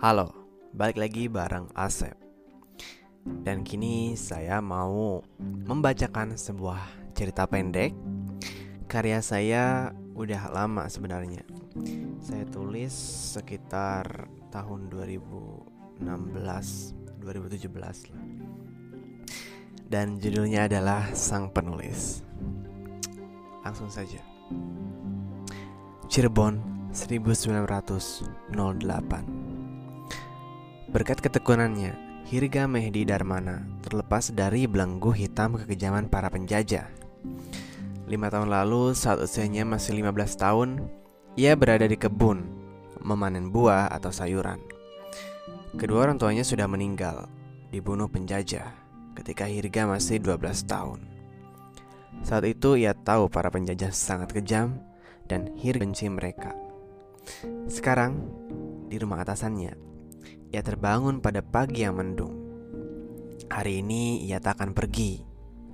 Halo, balik lagi bareng Asep. Dan kini saya mau membacakan sebuah cerita pendek. Karya saya udah lama sebenarnya. Saya tulis sekitar tahun 2016 2017 lah. Dan judulnya adalah Sang Penulis. Langsung saja. Cirebon 1908 Berkat ketekunannya, Hirga Mehdi Darmana terlepas dari belenggu hitam kekejaman para penjajah. Lima tahun lalu, saat usianya masih 15 tahun, ia berada di kebun, memanen buah atau sayuran. Kedua orang tuanya sudah meninggal, dibunuh penjajah, ketika Hirga masih 12 tahun. Saat itu ia tahu para penjajah sangat kejam dan Hirga benci mereka. Sekarang, di rumah atasannya, ia terbangun pada pagi yang mendung. Hari ini ia tak akan pergi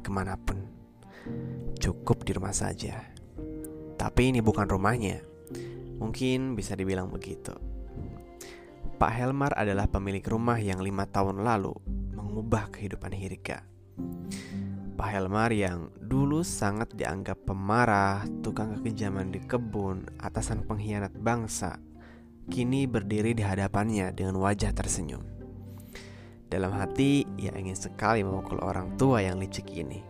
ke mana pun. Cukup di rumah saja. Tapi ini bukan rumahnya. Mungkin bisa dibilang begitu. Pak Helmar adalah pemilik rumah yang lima tahun lalu mengubah kehidupan Hirga. Pak Helmar yang dulu sangat dianggap pemarah, tukang kekejaman di kebun, atasan pengkhianat bangsa, kini berdiri di hadapannya dengan wajah tersenyum. Dalam hati, ia ingin sekali memukul orang tua yang licik ini.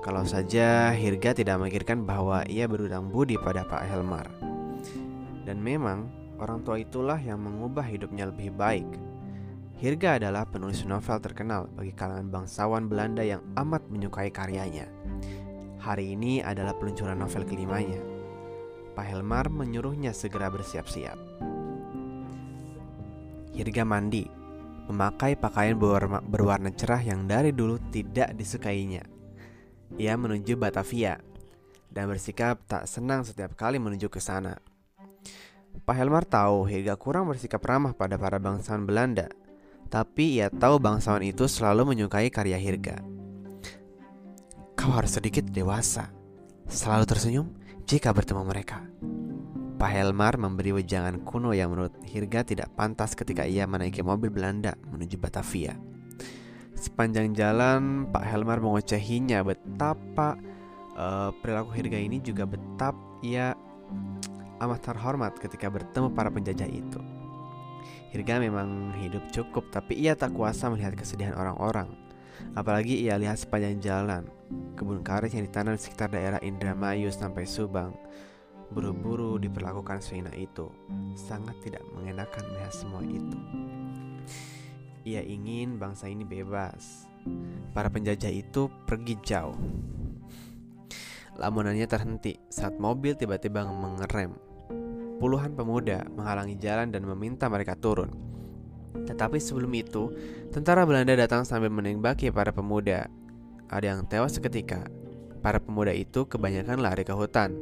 Kalau saja Hirga tidak memikirkan bahwa ia berutang budi pada Pak Helmar. Dan memang, orang tua itulah yang mengubah hidupnya lebih baik Hirga adalah penulis novel terkenal bagi kalangan bangsawan Belanda yang amat menyukai karyanya. Hari ini adalah peluncuran novel kelimanya. Pak Helmar menyuruhnya segera bersiap-siap. Hirga mandi, memakai pakaian berwarna, berwarna cerah yang dari dulu tidak disukainya. Ia menuju Batavia dan bersikap tak senang setiap kali menuju ke sana. Pak Helmar tahu Hirga kurang bersikap ramah pada para bangsawan Belanda tapi ia tahu bangsawan itu selalu menyukai karya Hirga. Kau harus sedikit dewasa, selalu tersenyum jika bertemu mereka. Pak Helmar memberi wejangan kuno yang menurut Hirga tidak pantas ketika ia menaiki mobil Belanda menuju Batavia. Sepanjang jalan, Pak Helmar mengocehinya betapa uh, perilaku Hirga ini juga betap ia amat terhormat ketika bertemu para penjajah itu. Hirga memang hidup cukup, tapi ia tak kuasa melihat kesedihan orang-orang. Apalagi ia lihat sepanjang jalan kebun karet yang ditanam di sekitar daerah Indramayu sampai Subang. Buru-buru diperlakukan seenak itu. Sangat tidak mengenakan melihat semua itu. Ia ingin bangsa ini bebas. Para penjajah itu pergi jauh. Lamunannya terhenti saat mobil tiba-tiba mengerem puluhan pemuda menghalangi jalan dan meminta mereka turun. Tetapi sebelum itu, tentara Belanda datang sambil menembaki para pemuda. Ada yang tewas seketika. Para pemuda itu kebanyakan lari ke hutan.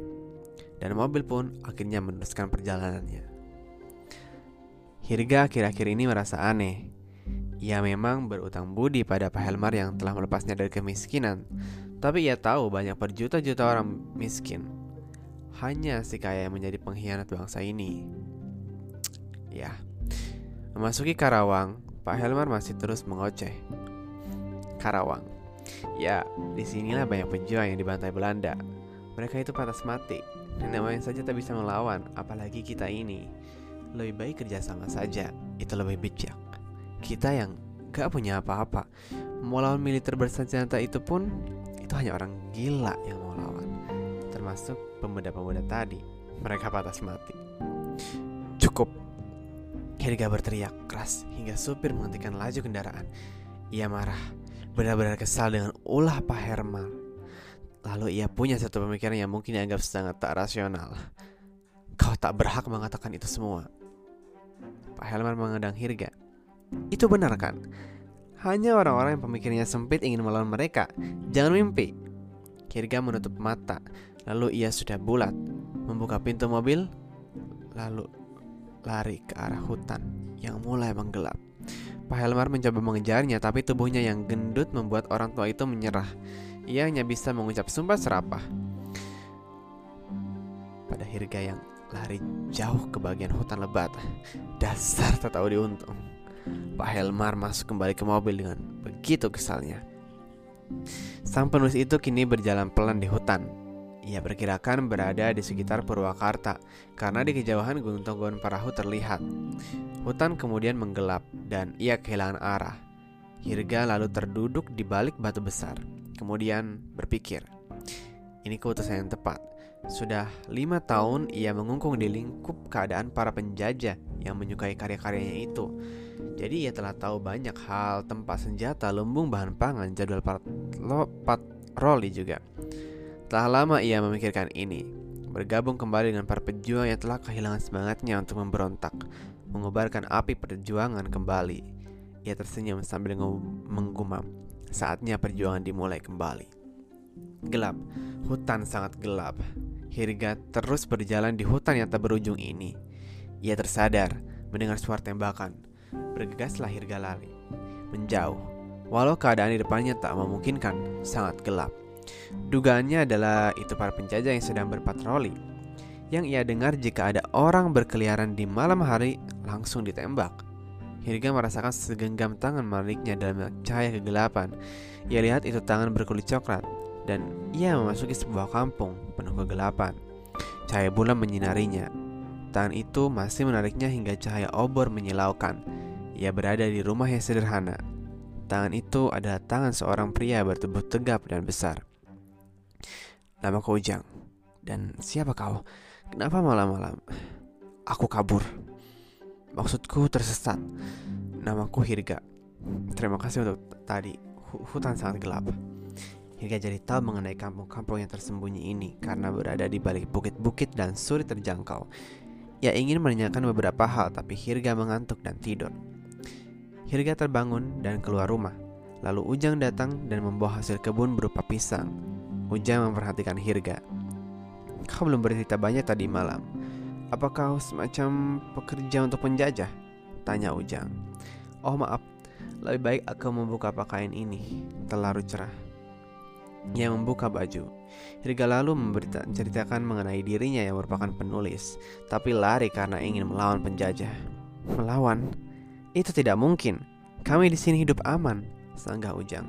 Dan mobil pun akhirnya meneruskan perjalanannya. Hirga akhir-akhir ini merasa aneh. Ia memang berutang budi pada Pak Helmar yang telah melepasnya dari kemiskinan. Tapi ia tahu banyak berjuta-juta orang miskin hanya si kaya yang menjadi pengkhianat bangsa ini. Ya, memasuki Karawang, Pak Helmar masih terus mengoceh. Karawang, ya di sinilah banyak pejuang yang dibantai Belanda. Mereka itu pantas mati, yang saja tak bisa melawan, apalagi kita ini. Lebih baik kerjasama saja, itu lebih bijak. Kita yang gak punya apa-apa, mau lawan militer bersenjata itu pun, itu hanya orang gila yang mau lawan termasuk pemuda-pemuda tadi. Mereka patah mati. Cukup. Helga berteriak keras hingga supir menghentikan laju kendaraan. Ia marah, benar-benar kesal dengan ulah Pak Herman. Lalu ia punya satu pemikiran yang mungkin dianggap sangat tak rasional. Kau tak berhak mengatakan itu semua. Pak Helman mengendang Hirga. Itu benar kan? Hanya orang-orang yang pemikirannya sempit ingin melawan mereka. Jangan mimpi. Hirga menutup mata Lalu ia sudah bulat, membuka pintu mobil, lalu lari ke arah hutan yang mulai menggelap. Pak Helmar mencoba mengejarnya, tapi tubuhnya yang gendut membuat orang tua itu menyerah. Ia hanya bisa mengucap sumpah serapah pada Hirga yang lari jauh ke bagian hutan lebat. Dasar tak tahu diuntung. Pak Helmar masuk kembali ke mobil dengan begitu kesalnya. Sang penulis itu kini berjalan pelan di hutan. Ia perkirakan berada di sekitar Purwakarta karena di kejauhan Gunung Tonggon Parahu terlihat. Hutan kemudian menggelap dan ia kehilangan arah. Hirga lalu terduduk di balik batu besar. Kemudian berpikir, ini keputusan yang tepat. Sudah lima tahun ia mengungkung di lingkup keadaan para penjajah yang menyukai karya-karyanya itu. Jadi ia telah tahu banyak hal, tempat senjata, lumbung bahan pangan, jadwal patroli juga. Telah lama ia memikirkan ini, bergabung kembali dengan para pejuang yang telah kehilangan semangatnya untuk memberontak, mengobarkan api perjuangan kembali. Ia tersenyum sambil menggumam. Saatnya perjuangan dimulai kembali. Gelap, hutan sangat gelap. Hirga terus berjalan di hutan yang tak berujung ini. Ia tersadar mendengar suara tembakan. Bergegaslah Hirga lari. Menjauh. Walau keadaan di depannya tak memungkinkan, sangat gelap. Dugaannya adalah itu para penjajah yang sedang berpatroli. Yang ia dengar jika ada orang berkeliaran di malam hari langsung ditembak. Hirga merasakan segenggam tangan maliknya dalam cahaya kegelapan. Ia lihat itu tangan berkulit coklat dan ia memasuki sebuah kampung penuh kegelapan. Cahaya bulan menyinarinya. Tangan itu masih menariknya hingga cahaya obor menyilaukan. Ia berada di rumah yang sederhana. Tangan itu adalah tangan seorang pria bertubuh tegap dan besar. Nama kau Ujang. Dan siapa kau? Kenapa malam-malam? Aku kabur. Maksudku tersesat. Namaku Hirga. Terima kasih untuk tadi. Hutan sangat gelap. Hingga jadi tahu mengenai kampung-kampung yang tersembunyi ini karena berada di balik bukit-bukit dan sulit terjangkau. Ia ingin menanyakan beberapa hal tapi Hirga mengantuk dan tidur. Hirga terbangun dan keluar rumah. Lalu Ujang datang dan membawa hasil kebun berupa pisang. Ujang memperhatikan Hirga. Kau belum bercerita banyak tadi malam. Apa kau semacam pekerja untuk penjajah? Tanya Ujang. Oh maaf, lebih baik aku membuka pakaian ini. Terlalu cerah. Ia membuka baju. Hirga lalu menceritakan mengenai dirinya yang merupakan penulis, tapi lari karena ingin melawan penjajah. Melawan? Itu tidak mungkin. Kami di sini hidup aman, sanggah Ujang.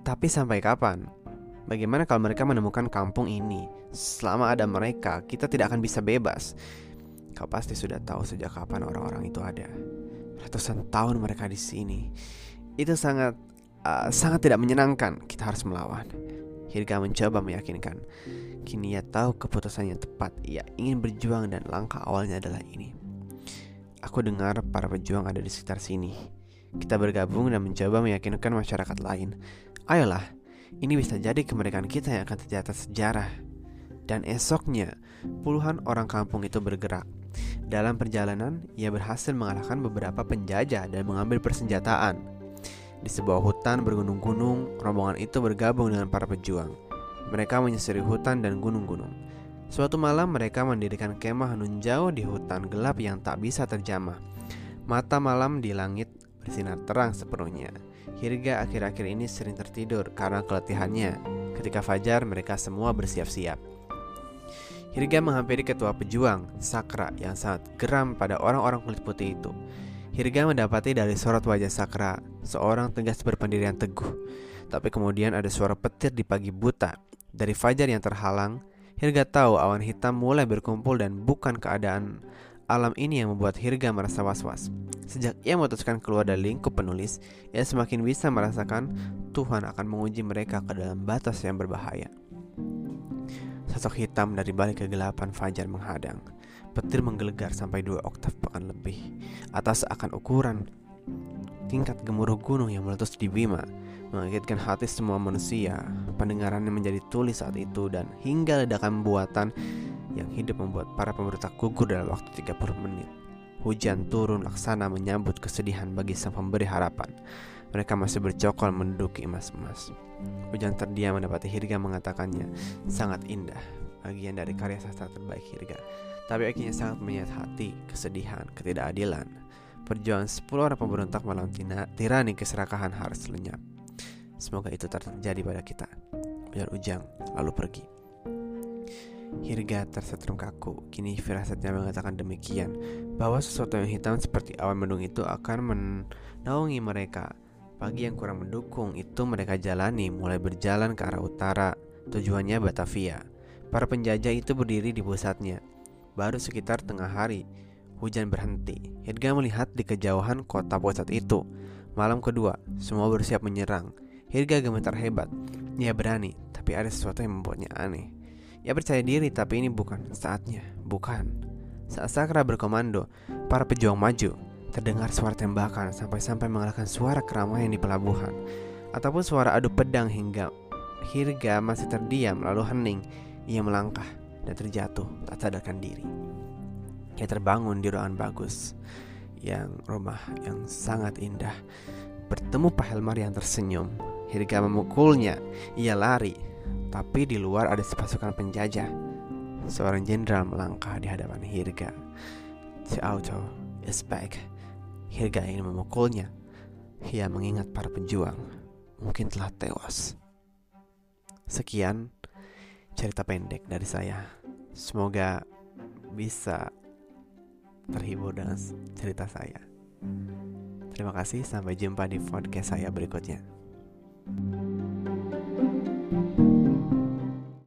Tapi sampai kapan? Bagaimana kalau mereka menemukan kampung ini? Selama ada mereka, kita tidak akan bisa bebas. Kau pasti sudah tahu sejak kapan orang-orang itu ada. Ratusan tahun mereka di sini. Itu sangat uh, sangat tidak menyenangkan. Kita harus melawan. Hirga mencoba meyakinkan. Kini ia tahu keputusan yang tepat. Ia ingin berjuang dan langkah awalnya adalah ini. Aku dengar para pejuang ada di sekitar sini. Kita bergabung dan mencoba meyakinkan masyarakat lain. Ayolah, ini bisa jadi kemerdekaan kita yang akan tercatat sejarah. Dan esoknya, puluhan orang kampung itu bergerak. Dalam perjalanan, ia berhasil mengalahkan beberapa penjajah dan mengambil persenjataan. Di sebuah hutan bergunung-gunung, rombongan itu bergabung dengan para pejuang. Mereka menyusuri hutan dan gunung-gunung. Suatu malam mereka mendirikan kemah nun jauh di hutan gelap yang tak bisa terjamah. Mata malam di langit bersinar terang sepenuhnya. Hirga akhir-akhir ini sering tertidur karena keletihannya. Ketika fajar mereka semua bersiap-siap. Hirga menghampiri ketua pejuang, Sakra, yang sangat geram pada orang-orang kulit putih itu. Hirga mendapati dari sorot wajah Sakra seorang tegas berpendirian teguh. Tapi kemudian ada suara petir di pagi buta. Dari fajar yang terhalang, Hirga tahu awan hitam mulai berkumpul dan bukan keadaan alam ini yang membuat Hirga merasa was-was. Sejak ia memutuskan keluar dari lingkup penulis, ia semakin bisa merasakan Tuhan akan menguji mereka ke dalam batas yang berbahaya. Sosok hitam dari balik kegelapan fajar menghadang. Petir menggelegar sampai dua oktav bahkan lebih atas akan ukuran tingkat gemuruh gunung yang meletus di Bima mengagetkan hati semua manusia. Pendengarannya menjadi tulis saat itu dan hingga ledakan buatan yang hidup membuat para pemberontak gugur dalam waktu 30 menit. Hujan turun laksana menyambut kesedihan bagi sang pemberi harapan. Mereka masih bercokol menduduki emas-emas. Hujan terdiam mendapati Hirga mengatakannya sangat indah, bagian dari karya sastra terbaik Hirga. Tapi akhirnya sangat menyayat hati, kesedihan, ketidakadilan. Perjuangan 10 orang pemberontak malam tirani keserakahan harus lenyap. Semoga itu terjadi pada kita. Ujar Ujang lalu pergi. Hirga tersetrum kaku. Kini firasatnya mengatakan demikian, bahwa sesuatu yang hitam seperti awan mendung itu akan menaungi mereka. Pagi yang kurang mendukung itu mereka jalani mulai berjalan ke arah utara, tujuannya Batavia. Para penjajah itu berdiri di pusatnya. Baru sekitar tengah hari, hujan berhenti. Hirga melihat di kejauhan kota pusat itu. Malam kedua, semua bersiap menyerang. Hirga gemetar hebat. Ia berani, tapi ada sesuatu yang membuatnya aneh. Ia percaya diri tapi ini bukan saatnya, bukan. Saat Sakra berkomando, para pejuang maju. Terdengar suara tembakan sampai-sampai mengalahkan suara keramaian di pelabuhan. Ataupun suara adu pedang hingga Hirga masih terdiam lalu hening. Ia melangkah dan terjatuh tak sadarkan diri. Ia terbangun di ruangan bagus yang rumah yang sangat indah. Bertemu Pak Helmar yang tersenyum. Hirga memukulnya. Ia lari tapi di luar ada sepasukan penjajah. Seorang jenderal melangkah di hadapan Hirga. Si Auto is back. Hirga ingin memukulnya. Ia mengingat para pejuang mungkin telah tewas. Sekian cerita pendek dari saya. Semoga bisa terhibur dengan cerita saya. Terima kasih, sampai jumpa di podcast saya berikutnya. thank you